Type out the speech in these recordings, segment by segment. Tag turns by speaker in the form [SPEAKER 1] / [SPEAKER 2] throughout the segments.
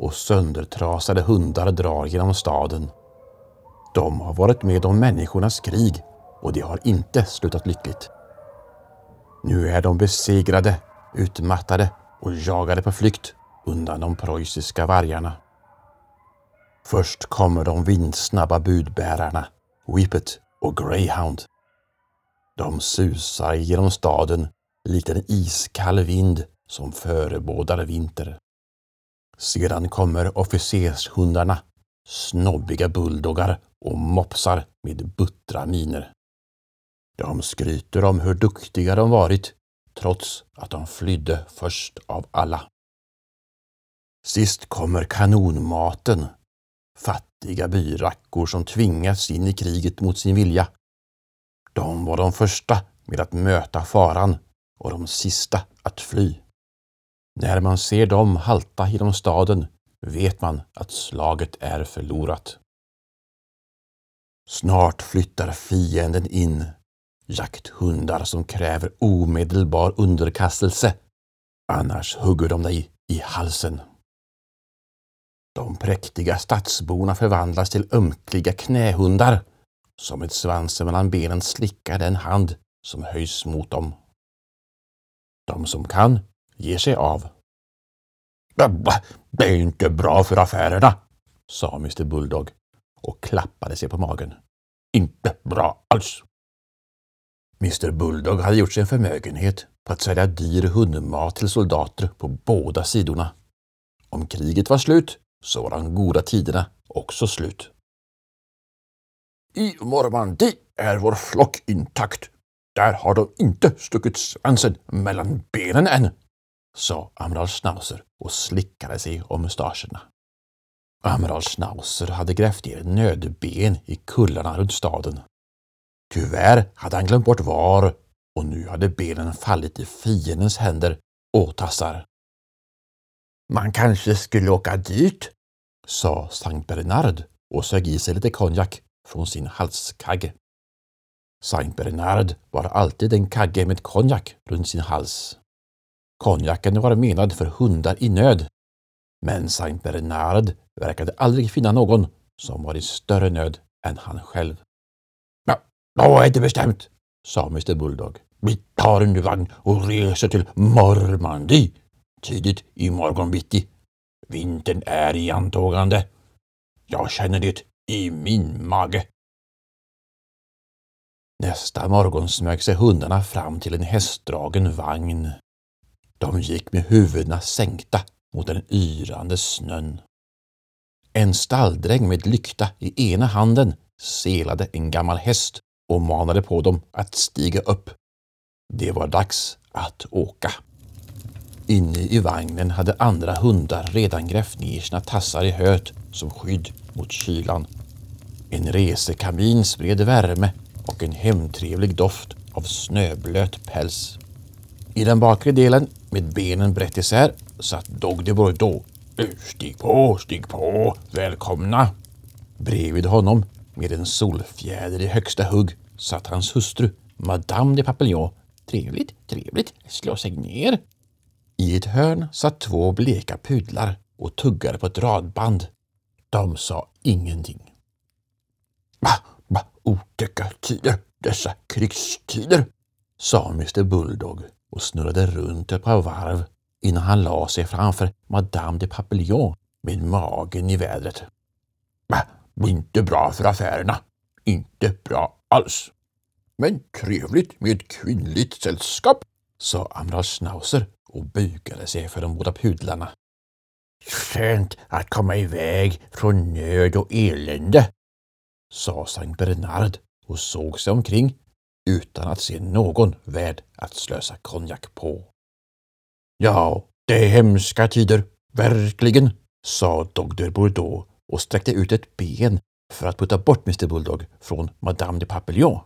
[SPEAKER 1] och söndertrasade hundar drar genom staden. De har varit med om människornas krig och det har inte slutat lyckligt. Nu är de besegrade, utmattade och jagade på flykt undan de preussiska vargarna. Först kommer de vindsnabba budbärarna, Whippet och Greyhound. De susar genom staden likt en iskall vind som förebådar vinter. Sedan kommer officershundarna, snobbiga bulldoggar och mopsar med buttra miner. De skryter om hur duktiga de varit trots att de flydde först av alla. Sist kommer kanonmaten, fattiga byrackor som tvingats in i kriget mot sin vilja. De var de första med att möta faran och de sista att fly. När man ser dem halta genom staden vet man att slaget är förlorat. Snart flyttar fienden in, jakthundar som kräver omedelbar underkastelse, annars hugger de dig i halsen. De präktiga stadsborna förvandlas till ömkliga knähundar som med svansen mellan benen slickar den hand som höjs mot dem. De som kan ger sig av. Det är inte bra för affärerna, sa Mr Bulldog och klappade sig på magen. Inte bra alls. Mr Bulldog hade gjort sig en förmögenhet på att sälja dyr hundmat till soldater på båda sidorna. Om kriget var slut så var de goda tiderna också slut. I Normandie är vår flock intakt. Där har de inte stuckit svansen mellan benen än, sa amiral Schnauzer och slickade sig om mustascherna. Amiral Schnauzer hade grävt ner nödben i kullarna runt staden. Tyvärr hade han glömt bort var och nu hade benen fallit i fiendens händer och tassar. Man kanske skulle åka dyrt, sa Sankt Bernard och sög i sig lite konjak från sin halskagge. Sankt Bernard var alltid en kagge med konjak runt sin hals. Konjaken var menad för hundar i nöd, men Sankt Bernard verkade aldrig finna någon som var i större nöd än han själv. Ja, då är det bestämt, sa Mr Bulldog. Vi tar en vagn och reser till Normandie tidigt i morgon bitti. Vintern är i antågande. Jag känner det i min mage. Nästa morgon smög sig hundarna fram till en hästdragen vagn. De gick med huvudena sänkta mot den yrande snön. En stalldräng med lykta i ena handen selade en gammal häst och manade på dem att stiga upp. Det var dags att åka. Inne i vagnen hade andra hundar redan grävt ner sina tassar i höet som skydd mot kylan. En resekamin spred värme och en hemtrevlig doft av snöblöt päls. I den bakre delen, med benen brett isär, satt Dogdeborg de Bordeaux. Stig på, stig på, välkomna! Bredvid honom, med en solfjäder i högsta hugg, satt hans hustru, Madame de Papillon. Trevligt, trevligt, slå sig ner. I ett hörn satt två bleka pudlar och tuggade på ett radband. De sa ingenting. Va, va, otäcka tider, dessa krigstider, sa Mr Bulldog och snurrade runt ett par varv innan han la sig framför Madame de Papillon med magen i vädret. Va, inte bra för affärerna. Inte bra alls. Men trevligt med kvinnligt sällskap, sa amiral Schnauzer och bukade sig för de båda pudlarna. Skönt att komma iväg från nöd och elände, sa Sankt Bernard och såg sig omkring utan att se någon värd att slösa konjak på. Ja, det är hemska tider, verkligen, sa Dogder Bordeaux och sträckte ut ett ben för att putta bort Mr Bulldog från Madame de Papillon.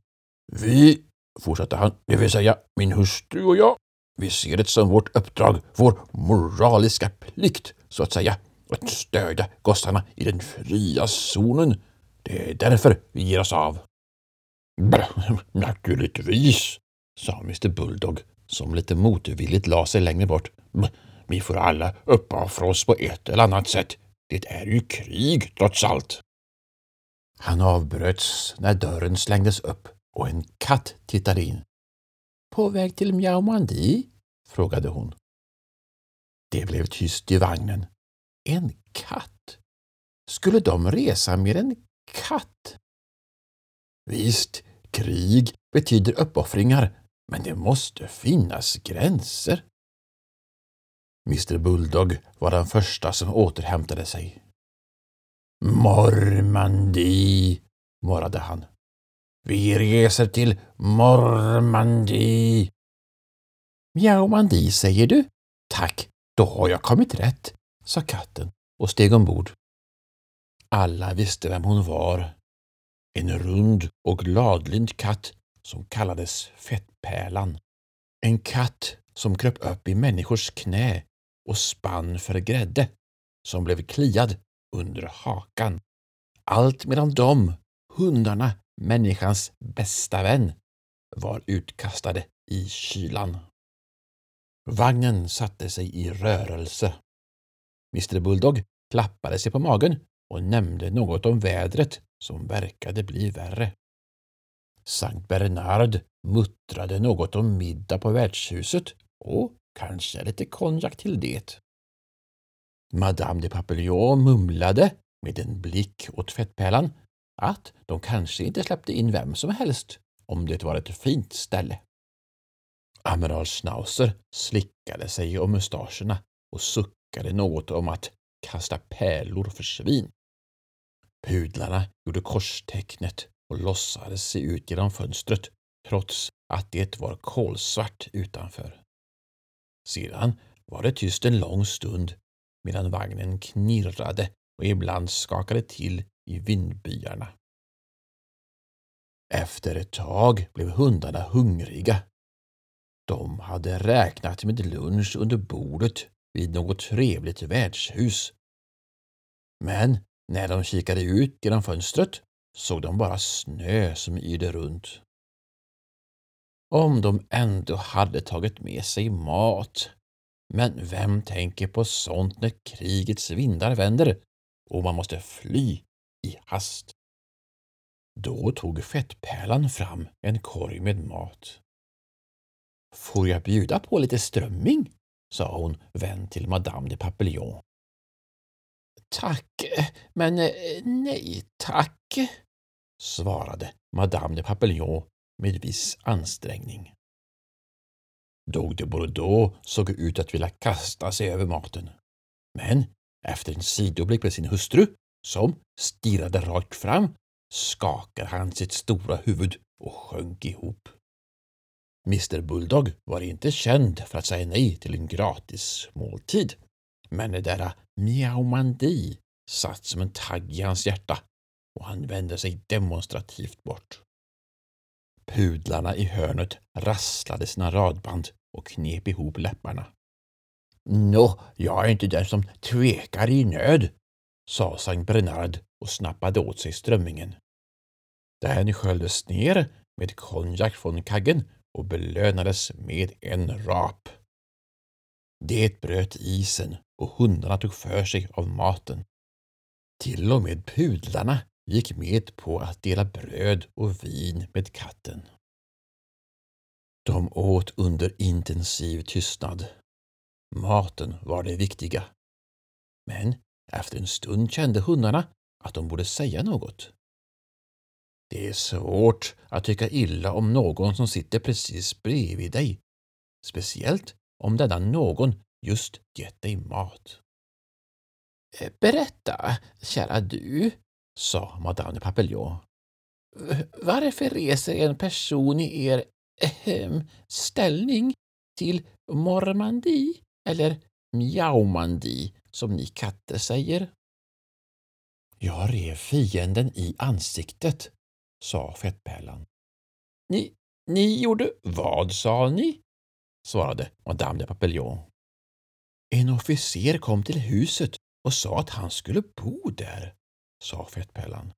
[SPEAKER 1] Vi, fortsatte han, det vill säga min hustru och jag, vi ser det som vårt uppdrag, vår moraliska plikt, så att säga, att stödja gossarna i den fria zonen. Det är därför vi ger oss av. Naturligtvis, sa Mr Bulldog som lite motvilligt la sig längre bort. Vi får alla uppoffra oss på ett eller annat sätt Det är ju krig trots allt. Han avbröts när dörren slängdes upp och en katt tittade in. På väg till Mjaumandi? frågade hon. Det blev tyst i vagnen. En katt? Skulle de resa med en katt? Visst, krig betyder uppoffringar, men det måste finnas gränser. Mr Bulldog var den första som återhämtade sig. Mormandi, morrade han. Vi reser till Mormandi. Mjaumandi, säger du? Tack, då har jag kommit rätt, sa katten och steg ombord. Alla visste vem hon var. En rund och gladlynt katt som kallades Fettpärlan. En katt som kröp upp i människors knä och spann för grädde, som blev kliad under hakan. Allt medan de, hundarna, människans bästa vän, var utkastade i kylan. Vagnen satte sig i rörelse. Mr Bulldog klappade sig på magen och nämnde något om vädret som verkade bli värre. Sankt Bernard muttrade något om middag på värdshuset och kanske lite konjak till det. Madame de Papillon mumlade med en blick åt fettpärlan att de kanske inte släppte in vem som helst om det var ett fint ställe. Amiral Schnauzer slickade sig om mustascherna och suckade något om att kasta pärlor för svin. Pudlarna gjorde korstecknet och låtsades se ut genom fönstret trots att det var kolsvart utanför. Sedan var det tyst en lång stund medan vagnen knirrade och ibland skakade till i vindbyarna. Efter ett tag blev hundarna hungriga. De hade räknat med lunch under bordet vid något trevligt värdshus. Men när de kikade ut genom fönstret såg de bara snö som yrde runt. Om de ändå hade tagit med sig mat. Men vem tänker på sånt när krigets vindar vänder och man måste fly i hast? Då tog fettpärlan fram en korg med mat. Får jag bjuda på lite strömming? sa hon vänd till Madame de Papillon. Tack, men eh, nej tack, svarade Madame de Papillon med viss ansträngning. Dog de Bordeaux såg ut att vilja kasta sig över maten. Men efter en sidoblick på sin hustru, som stirrade rakt fram, skakade han sitt stora huvud och sjönk ihop. Mr Bulldog var inte känd för att säga nej till en gratis måltid. Men det där mjaumandi satt som en tagg i hans hjärta och han vände sig demonstrativt bort. Pudlarna i hörnet rasslade sina radband och knep ihop läpparna. Nå, jag är inte den som tvekar i nöd, sa Sankt Bernard och snappade åt sig strömmingen. Den sköljdes ner med konjak från kaggen och belönades med en rap. Det bröt isen och hundarna tog för sig av maten. Till och med pudlarna gick med på att dela bröd och vin med katten. De åt under intensiv tystnad. Maten var det viktiga. Men efter en stund kände hundarna att de borde säga något. Det är svårt att tycka illa om någon som sitter precis bredvid dig, speciellt om denna någon just gett dig mat. Eh, berätta, kära du, sa Madame Papillon. Varför reser en person i er äh, ställning till Mormandi eller Mjaumandi som ni katter säger? Jag rev fienden i ansiktet, sa fettpärlan. Ni, ni gjorde vad, sa ni? svarade Madame de Papillon. En officer kom till huset och sa att han skulle bo där, sa fettpärlan.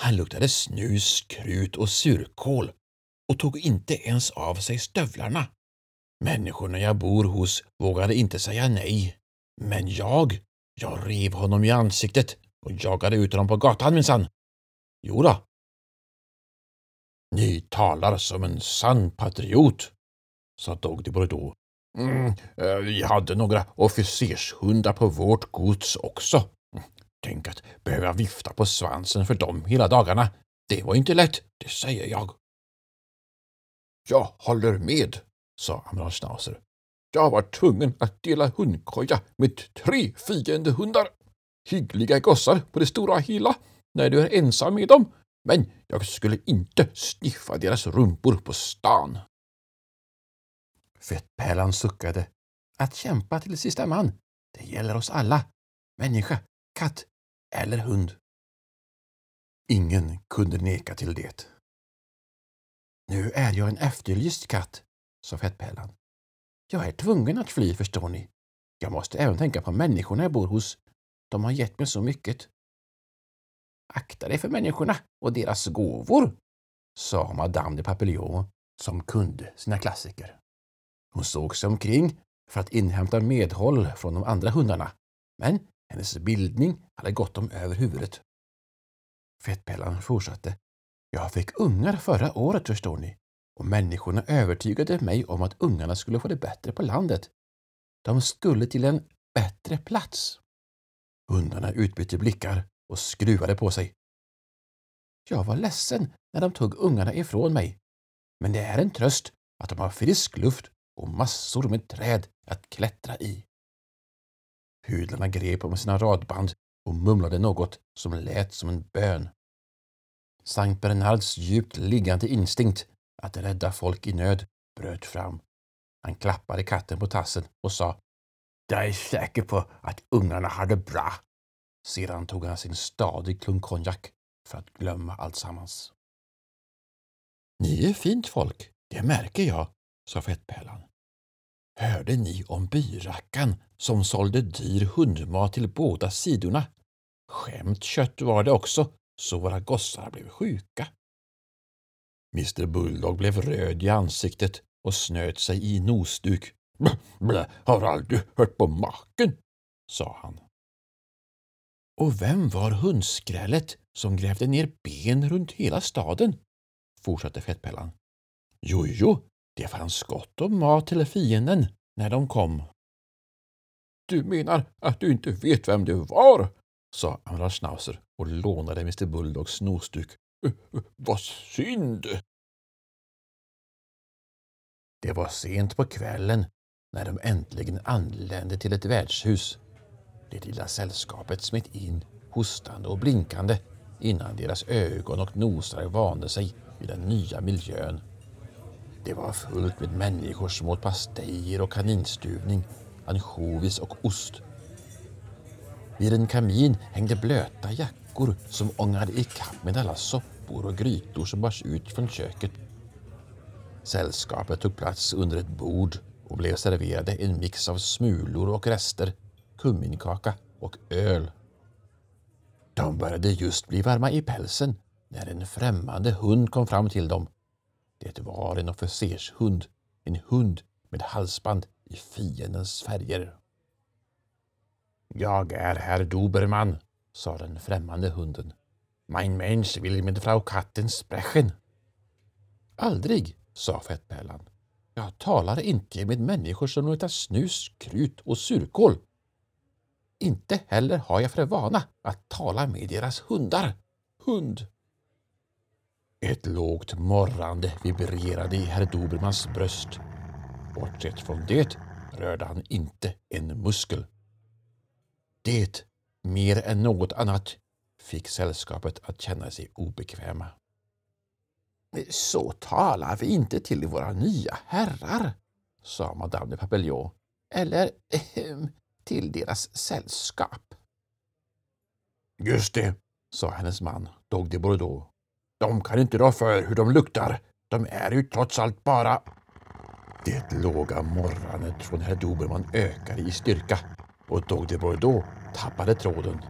[SPEAKER 1] Han luktade snus, krut och surkål och tog inte ens av sig stövlarna. Människorna jag bor hos vågade inte säga nej, men jag Jag rev honom i ansiktet och jagade ut honom på gatan minsann. Jodå. Ni talar som en sann patriot, sa Dogdy Bordeaux. Mm, eh, vi hade några officershundar på vårt gods också. Mm, tänk att behöva vifta på svansen för dem hela dagarna. Det var inte lätt, det säger jag. Jag håller med, sa amiral Schnauzer. Jag var tvungen att dela hundkoja med tre fiendehundar. Hyggliga gossar på det stora hela när du är ensam med dem, men jag skulle inte sniffa deras rumpor på stan. Fettpärlan suckade. Att kämpa till sista man, det gäller oss alla. Människa, katt eller hund. Ingen kunde neka till det. Nu är jag en efterlyst katt, sa Fettpärlan. Jag är tvungen att fly, förstår ni. Jag måste även tänka på människorna jag bor hos. De har gett mig så mycket. Akta dig för människorna och deras gåvor, sa Madame de Papillon som kunde sina klassiker. Hon såg sig omkring för att inhämta medhåll från de andra hundarna, men hennes bildning hade gått dem över huvudet. Fettpellan fortsatte. Jag fick ungar förra året, förstår ni, och människorna övertygade mig om att ungarna skulle få det bättre på landet. De skulle till en bättre plats. Hundarna utbytte blickar och skruvade på sig. Jag var ledsen när de tog ungarna ifrån mig, men det är en tröst att de har frisk luft och massor med träd att klättra i. Pudlarna grep om sina radband och mumlade något som lät som en bön. Sankt Bernards djupt liggande instinkt att rädda folk i nöd bröt fram. Han klappade katten på tassen och sa Jag är säker på att ungarna har det bra. Sedan tog han sin stadig klunk konjak för att glömma alltsammans. Ni är fint folk, det märker jag, sa Fettpärlan. Hörde ni om byrackan som sålde dyr hundmat till båda sidorna? Skämt kött var det också, så våra gossar blev sjuka. Mr Bulldog blev röd i ansiktet och snöt sig i nosduk. Blä, blä, har aldrig hört på maken, sa han. Och vem var hundskrället som grävde ner ben runt hela staden? fortsatte Fettpellan. Jojo, det fanns gott om mat till fienden när de kom. Du menar att du inte vet vem det var? sa Amiral Schnauzer och lånade Mr Bulldogs nosduk. Vad synd! Det var sent på kvällen när de äntligen anlände till ett värdshus. Det lilla sällskapet smet in hostande och blinkande innan deras ögon och nosar vande sig vid den nya miljön. Det var fullt med människor som åt pastejer och kaninstuvning, ansjovis och ost. Vid en kamin hängde blöta jackor som ångade ikapp med alla soppor och grytor som bars ut från köket. Sällskapet tog plats under ett bord och blev serverade en mix av smulor och rester, kumminkaka och öl. De började just bli varma i pälsen när en främmande hund kom fram till dem. Det var en officershund, en hund med halsband i fiendens färger. Jag är herr Dobermann, sa den främmande hunden. Mein Mensch will mit Frau Katten sprechen. Aldrig, sa Fettpärlan. Jag talar inte med människor som luktar snus, krut och surkål. Inte heller har jag för vana att tala med deras hundar. Hund. Ett lågt morrande vibrerade i herr Dobermans bröst. Bortsett från det rörde han inte en muskel. Det, mer än något annat, fick sällskapet att känna sig obekväma. Så talar vi inte till våra nya herrar, sa madame de Papillon, eller äh, till deras sällskap. Just det, sa hennes man, Dog de Bordeaux. De kan inte rå för hur de luktar. De är ju trots allt bara... Det låga morrandet från herr Dobermann ökade i styrka och Dog de Bordeaux tappade tråden.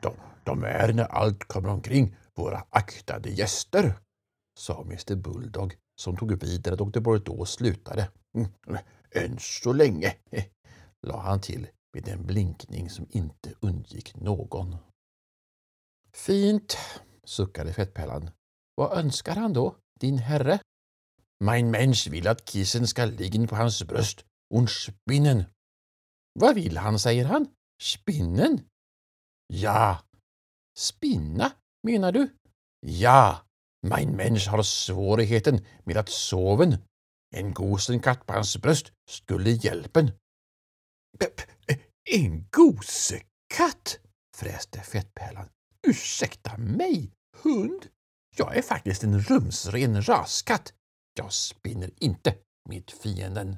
[SPEAKER 1] De, de är när allt kommer omkring våra aktade gäster, sa Mr Bulldog som tog vid där Dog de Bordeaux slutade. Mm, än så länge, la han till med en blinkning som inte undgick någon. Fint, suckade fettpärlan. Vad önskar han då, din herre? Mein Mensch vill att kissen ska ligga på hans bröst und spinnen. Vad vill han, säger han? Spinnen? Ja. Spinna, menar du? Ja, mein Mensch har svårigheten med att soven. En gosenkatt på hans bröst skulle hjälpen. En gosekatt? fräste fettpärlan. Ursäkta mig, hund? Jag är faktiskt en rumsren raskatt. Jag spinner inte med fienden.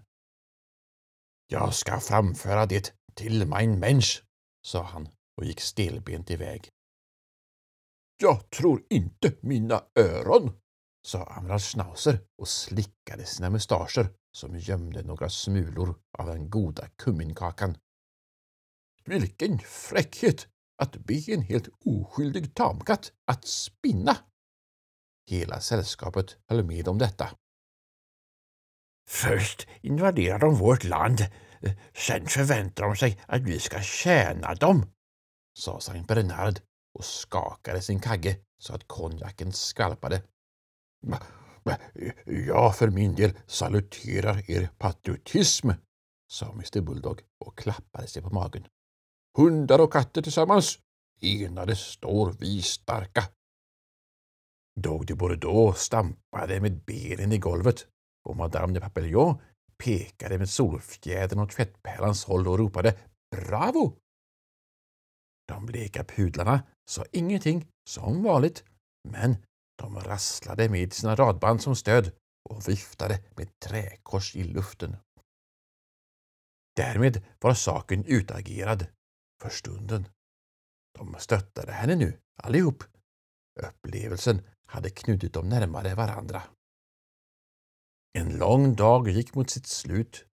[SPEAKER 1] Jag ska framföra det till mein Mensch, sa han och gick stelbent iväg. Jag tror inte mina öron, sa Amral Schnauzer och slickade sina mustascher som gömde några smulor av den goda kumminkakan. Vilken fräckhet att be en helt oskyldig tamkatt att spinna! Hela sällskapet höll med om detta. Först invaderar de vårt land, sen förväntar de sig att vi ska tjäna dem, sa Saint Bernard och skakade sin kagge så att konjaken skvalpade. Jag för min del saluterar er patriotism, sa Mr Bulldog och klappade sig på magen. Hundar och katter tillsammans, enade står vi starka. Dog de Bordeaux stampade med benen i golvet och Madame de Papillon pekade med solfjädern åt tvättpärlans håll och ropade ”Bravo!” De bleka pudlarna sa ingenting som vanligt, men de rasslade med sina radband som stöd och viftade med träkors i luften. Därmed var saken utagerad för stunden. De stöttade henne nu, allihop. Upplevelsen hade knutit dem närmare varandra. En lång dag gick mot sitt slut.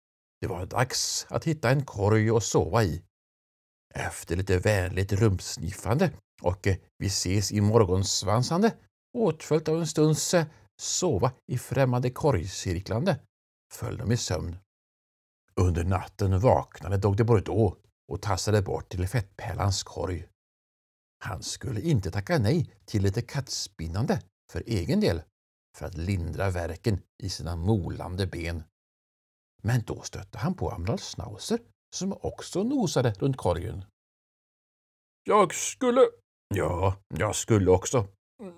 [SPEAKER 1] Det var dags att hitta en korg att sova i. Efter lite vänligt rumsniffande och eh, vi ses i morgonsvansande åtföljt av en stunds sova i främmande korgcirklande föll de i sömn. Under natten vaknade Dog de Bordeaux och tassade bort till fettpärlans korg. Han skulle inte tacka nej till lite kattspinnande för egen del för att lindra verken i sina molande ben. Men då stötte han på Amral Schnauzer som också nosade runt korgen. Jag skulle... Ja, jag skulle också.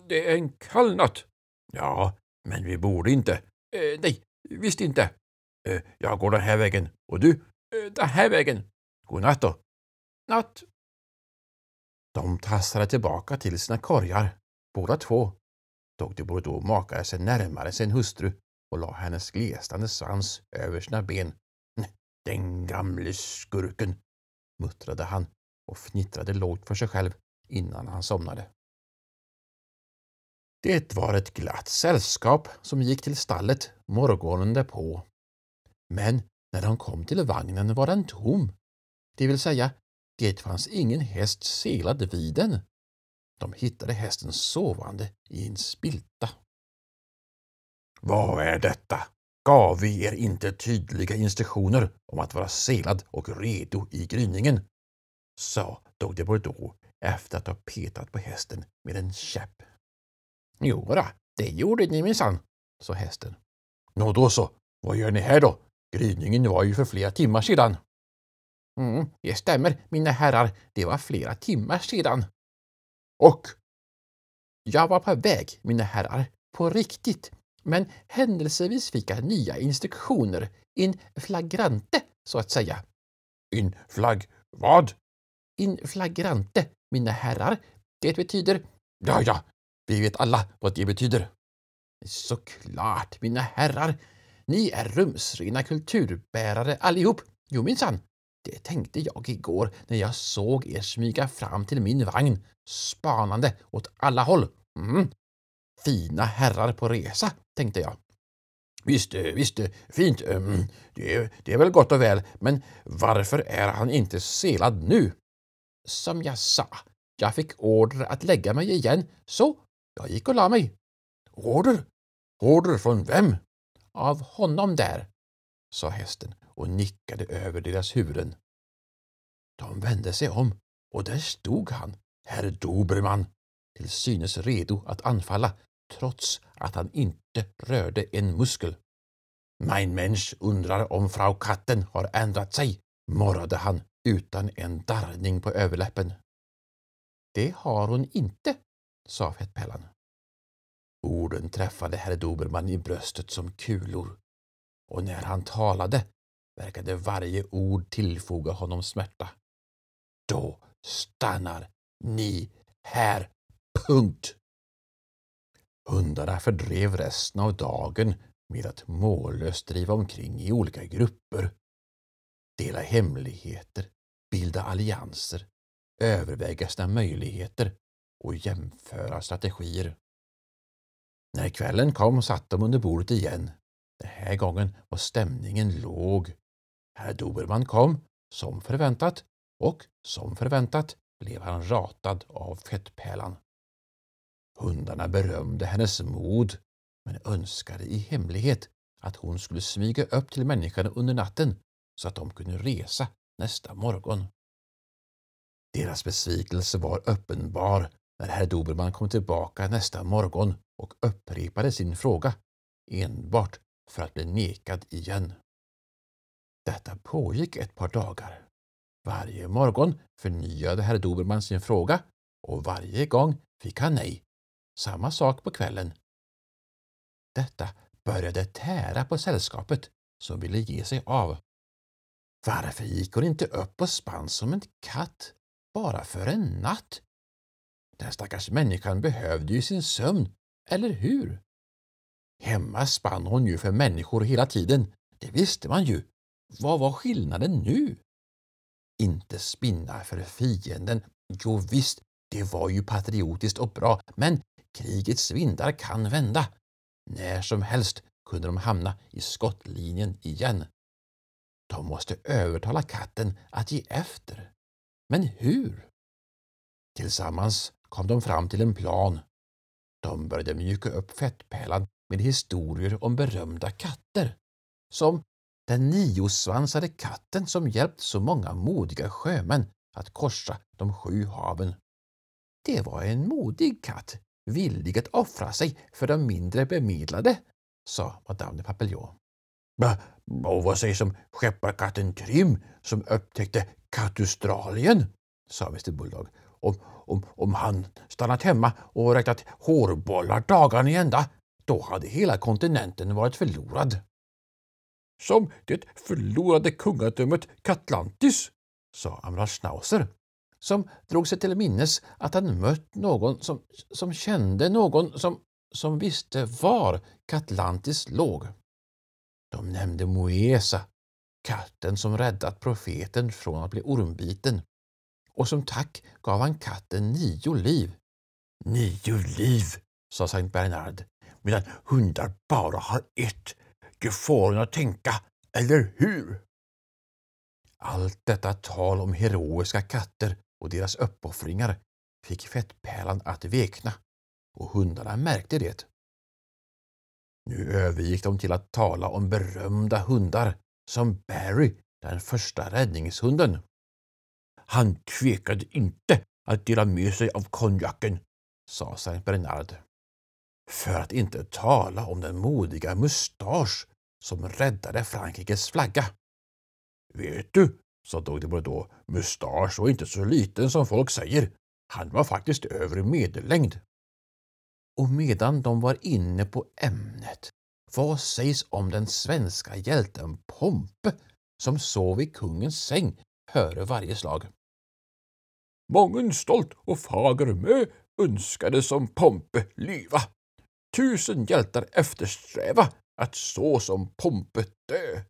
[SPEAKER 1] Det är en kall natt. Ja, men vi borde inte. Eh, nej, visst inte. Eh, jag går den här vägen och du eh, den här vägen. Godnatt då. Natt. De tassade tillbaka till sina korgar, båda två. Dr Bordeaux makade sig närmare sin hustru och la hennes glesnande svans över sina ben. Den gamle skurken, muttrade han och fnittrade lågt för sig själv innan han somnade. Det var ett glatt sällskap som gick till stallet morgonen därpå. Men när de kom till vagnen var den tom, det vill säga det fanns ingen häst selad vid den. De hittade hästen sovande i en spilta. Vad är detta? Gav vi er inte tydliga instruktioner om att vara selad och redo i gryningen? sa Dog de Bordeaux efter att ha petat på hästen med en käpp. Jodå, det gjorde ni minsann, sa hästen. Nå då så, vad gör ni här då? Gryningen var ju för flera timmar sedan. Mm, det stämmer, mina herrar, det var flera timmar sedan. Och? Jag var på väg, mina herrar, på riktigt, men händelsevis fick jag nya instruktioner, in flagrante, så att säga. In flagg... vad? In flagrante, mina herrar. Det betyder... Ja, ja, vi vet alla vad det betyder. Såklart, mina herrar. Ni är rumsrena kulturbärare allihop. Jo minsann, det tänkte jag igår när jag såg er smyga fram till min vagn, spanande åt alla håll. Mm. Fina herrar på resa, tänkte jag. Visst, visst, fint. Mm, det, det är väl gott och väl, men varför är han inte selad nu? Som jag sa, jag fick order att lägga mig igen, så jag gick och la mig. Order? Order från vem? Av honom där, sa hästen och nickade över deras huvuden. De vände sig om och där stod han, herr Dobermann, till synes redo att anfalla trots att han inte rörde en muskel. Mein Mensch undrar om Frau Katten har ändrat sig, morrade han utan en darrning på överläppen. Det har hon inte, sa fettpellan. Orden träffade herr Dobermann i bröstet som kulor och när han talade verkade varje ord tillfoga honom smärta. Då stannar ni här. Punkt. Hundarna fördrev resten av dagen med att mållöst driva omkring i olika grupper, dela hemligheter, bilda allianser, överväga sina möjligheter och jämföra strategier. När kvällen kom satt de under bordet igen. Den här gången var stämningen låg. Herr Dobermann kom, som förväntat, och som förväntat blev han ratad av fettpärlan. Hundarna berömde hennes mod men önskade i hemlighet att hon skulle smyga upp till människan under natten så att de kunde resa nästa morgon. Deras besvikelse var uppenbar när herr Dobermann kom tillbaka nästa morgon och upprepade sin fråga enbart för att bli nekad igen. Detta pågick ett par dagar. Varje morgon förnyade herr Dobermann sin fråga och varje gång fick han nej. Samma sak på kvällen. Detta började tära på sällskapet som ville ge sig av. Varför gick hon inte upp och spann som en katt bara för en natt? Den stackars människan behövde ju sin sömn, eller hur? Hemma spann hon ju för människor hela tiden, det visste man ju. Vad var skillnaden nu? Inte spinna för fienden. Jo visst, det var ju patriotiskt och bra, men krigets vindar kan vända. När som helst kunde de hamna i skottlinjen igen. De måste övertala katten att ge efter. Men hur? Tillsammans kom de fram till en plan. De började mjuka upp fettpärlan med historier om berömda katter, som den niosvansade katten som hjälpt så många modiga sjömän att korsa de sju haven. Det var en modig katt, villig att offra sig för de mindre bemedlade, sa Madame de Papillon. Och vad sägs om skepparkatten Trim som upptäckte kattustralien? sa Mr Bulldog. Om, om, om han stannat hemma och räknat hårbollar dagarna i ända, då hade hela kontinenten varit förlorad. Som det förlorade kungadömet Katlantis, sa amiral Schnauzer, som drog sig till minnes att han mött någon som, som kände någon som, som visste var Katlantis låg. De nämnde Moesa, katten som räddat profeten från att bli ormbiten och som tack gav han katten nio liv. Nio liv, sa Sankt Bernard, medan hundar bara har ett mycket får en att tänka, eller hur? Allt detta tal om heroiska katter och deras uppoffringar fick fettpärlan att vekna och hundarna märkte det. Nu övergick de till att tala om berömda hundar som Barry, den första räddningshunden. Han tvekade inte att dela med sig av konjaken, sa Saint Bernard. För att inte tala om den modiga Mustache som räddade Frankrikes flagga. Vet du, sa Dog de Bordeaux, Mustache var inte så liten som folk säger. Han var faktiskt över medellängd. Och medan de var inne på ämnet, vad sägs om den svenska hjälten Pompe som sov i kungens säng före varje slag? Mången stolt och fager mö önskade som Pompe lyva. Tusen hjältar eftersträva att så som Pompe dö,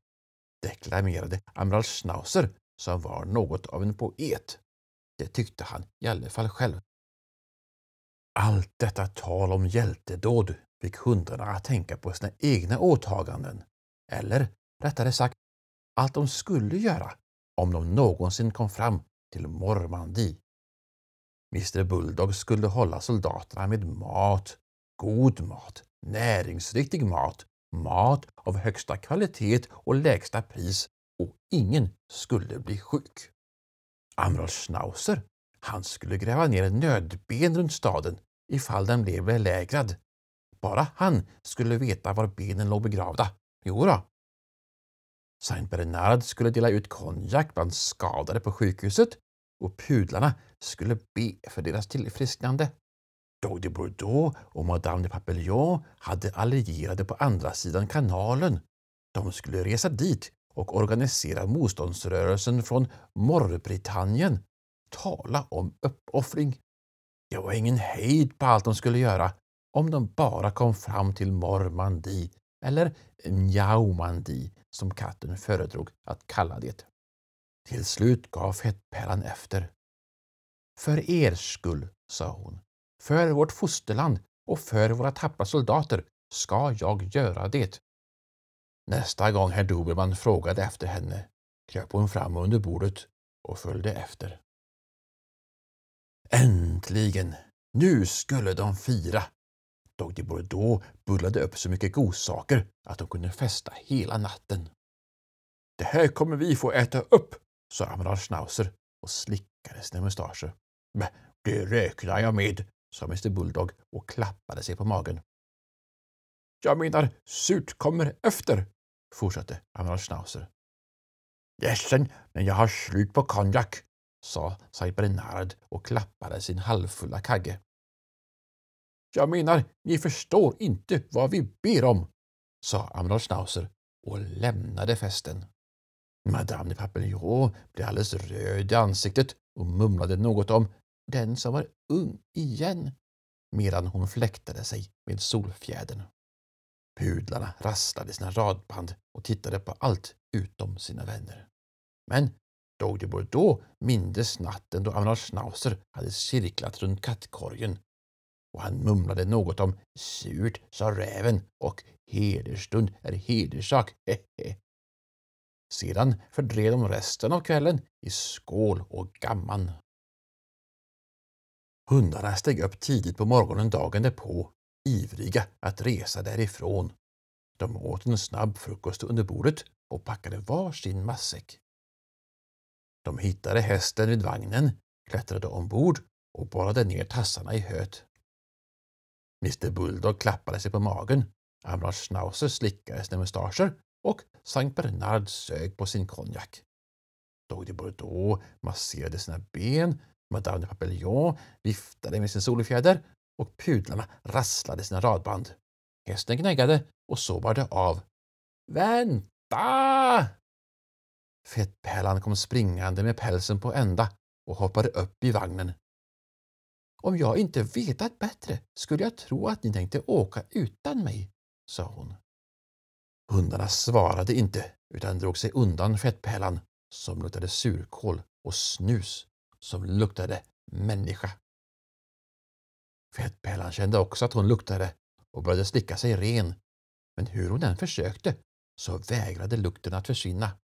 [SPEAKER 1] deklamerade amiral Schnauzer som var något av en poet. Det tyckte han i alla fall själv. Allt detta tal om hjältedåd fick hundarna att tänka på sina egna åtaganden, eller rättare sagt allt de skulle göra om de någonsin kom fram till Mormandie. Mr Bulldog skulle hålla soldaterna med mat, god mat, näringsriktig mat, mat av högsta kvalitet och lägsta pris och ingen skulle bli sjuk. Amiral Schnauzer, han skulle gräva ner nödben runt staden ifall den blev belägrad. Bara han skulle veta var benen låg begravda. Jodå! Saint Bernard skulle dela ut konjak bland skadade på sjukhuset och pudlarna skulle be för deras tillfrisknande. Dog de Bordeaux och Madame de Papillon hade allierade på andra sidan kanalen. De skulle resa dit och organisera motståndsrörelsen från Morrbritannien. Tala om uppoffring! Det var ingen hejd på allt de skulle göra om de bara kom fram till Mormandi eller Njaumandi som katten föredrog att kalla det. Till slut gav fettpärlan efter. För er skull, sa hon, för vårt fosterland och för våra tappra soldater ska jag göra det. Nästa gång herr Dobermann frågade efter henne kröp hon fram under bordet och följde efter. Äntligen! Nu skulle de fira! Dog de Bordeaux bullade upp så mycket godsaker att de kunde festa hela natten. Det här kommer vi få äta upp, sa amiral Schnauzer och slickade sina mustascher. Det räknar jag med, sa Mr Bulldog och klappade sig på magen. Jag menar, surt kommer efter, fortsatte amiral Schnauzer. Ledsen, men jag har slut på konjak, sa Saint Bernard och klappade sin halvfulla kagge. Jag menar, ni förstår inte vad vi ber om, sa amiral Schnauzer och lämnade festen. Madame de Papillon blev alldeles röd i ansiktet och mumlade något om den som var ung igen medan hon fläktade sig med solfjädern. Pudlarna rasslade sina radband och tittade på allt utom sina vänner. Men Dog de Bordeaux mindes natten då Amnar Schnauzer hade cirklat runt kattkorgen och han mumlade något om surt, sa räven och ”hederstund är hederssak, hehe. Sedan fördrev de resten av kvällen i skål och gamman. Hundarna steg upp tidigt på morgonen dagen därpå, ivriga att resa därifrån. De åt en snabb frukost under bordet och packade var sin matsäck. De hittade hästen vid vagnen, klättrade ombord och borrade ner tassarna i höet. Mr Bulldog klappade sig på magen, Amiral Schnauzer slickade sina mustascher och Sankt Bernard sög på sin konjak. Dog de Bordeaux masserade sina ben, Madame de Papillon viftade med sin solfjäder och pudlarna rasslade sina radband. Hästen gnäggade och så var det av. Vänta! Fettpärlan kom springande med pälsen på ända och hoppade upp i vagnen. Om jag inte vetat bättre skulle jag tro att ni tänkte åka utan mig, sa hon. Hundarna svarade inte utan drog sig undan fettpärlan som luktade surkål och snus som luktade människa. Fettpärlan kände också att hon luktade och började slicka sig ren, men hur hon än försökte så vägrade lukten att försvinna.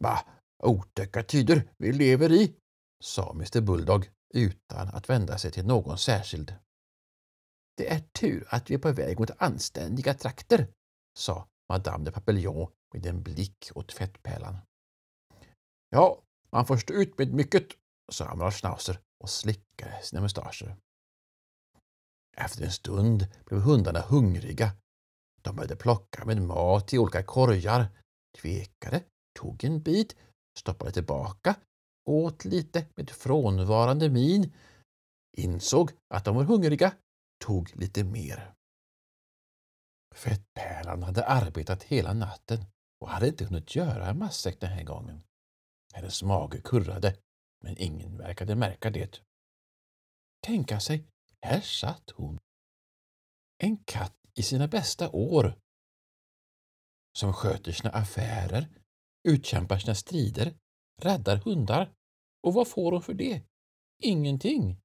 [SPEAKER 1] Va, otäcka tider vi lever i, sa Mr Bulldog utan att vända sig till någon särskild. Det är tur att vi är på väg mot anständiga trakter, sa Madame de Papillon med en blick åt fettpärlan. Ja, man får stå ut med mycket, sa amiral Schnauzer och slickade sina mustascher. Efter en stund blev hundarna hungriga. De började plocka med mat i olika korgar, tvekade tog en bit, stoppade tillbaka, åt lite med frånvarande min, insåg att de var hungriga, tog lite mer. Fettpärlan hade arbetat hela natten och hade inte hunnit göra en matsäck den här gången. Hennes mage kurrade, men ingen verkade märka det. Tänka sig, här satt hon. En katt i sina bästa år. Som sköter sina affärer, utkämpar sina strider, räddar hundar. Och vad får hon för det? Ingenting.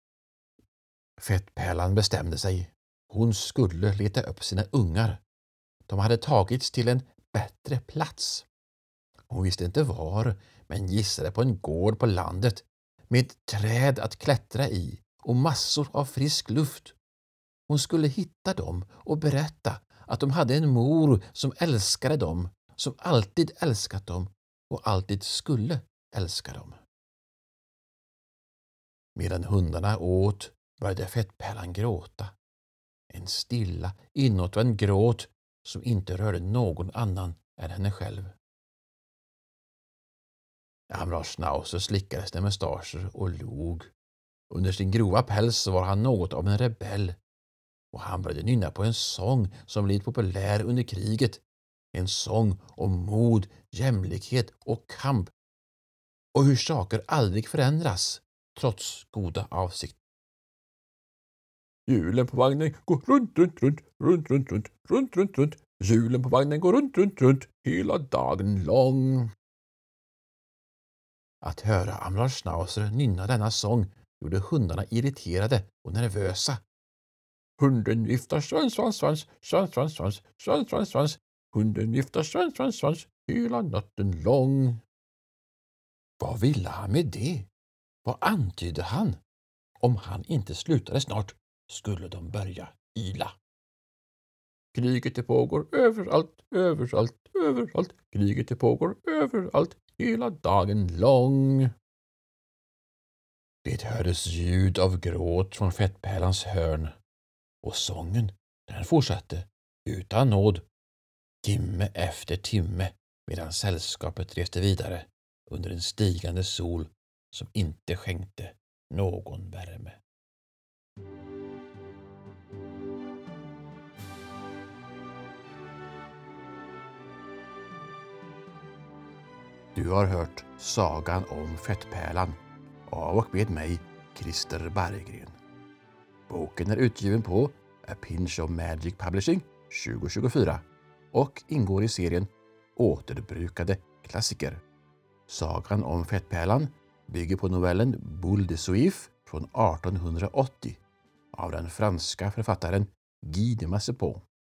[SPEAKER 1] Fettpärlan bestämde sig. Hon skulle leta upp sina ungar. De hade tagits till en bättre plats. Hon visste inte var, men gissade på en gård på landet med träd att klättra i och massor av frisk luft. Hon skulle hitta dem och berätta att de hade en mor som älskade dem som alltid älskat dem och alltid skulle älska dem. Medan hundarna åt började fettpärlan gråta. En stilla, inåtvänd gråt som inte rörde någon annan än henne själv. Amras Schnauzer slickade sina mustascher och log. Under sin grova päls var han något av en rebell och han började nynna på en sång som blivit populär under kriget. En sång om mod, jämlikhet och kamp och hur saker aldrig förändras trots goda avsikter. Hjulen på vagnen går runt, runt, runt, runt, runt, runt, runt, runt, runt. Hjulen på vagnen går runt, runt, runt hela dagen lång. Att höra Amlar Schnauzer nynna denna sång gjorde hundarna irriterade och nervösa. Hunden viftar svans, svans, svans, svans, svans, svans, svans, svans, svans. Hunden viftar svans, svans, svans hela natten lång. Vad ville han med det? Vad antydde han? Om han inte slutade snart skulle de börja yla. Kriget det pågår överallt, överallt, överallt. Kriget det pågår överallt, hela dagen lång. Det hördes ljud av gråt från fettpärlans hörn och sången, den fortsatte utan nåd, timme efter timme medan sällskapet reste vidare under en stigande sol som inte skänkte någon värme. Du har hört Sagan om Fettpärlan av och med mig, Christer Berggren. Boken är utgiven på A Pinch of Magic Publishing 2024 och ingår i serien Återbrukade klassiker. Sagan om Fettpärlan bygger på novellen Boule de Suif från 1880 av den franska författaren Guy de Massepot.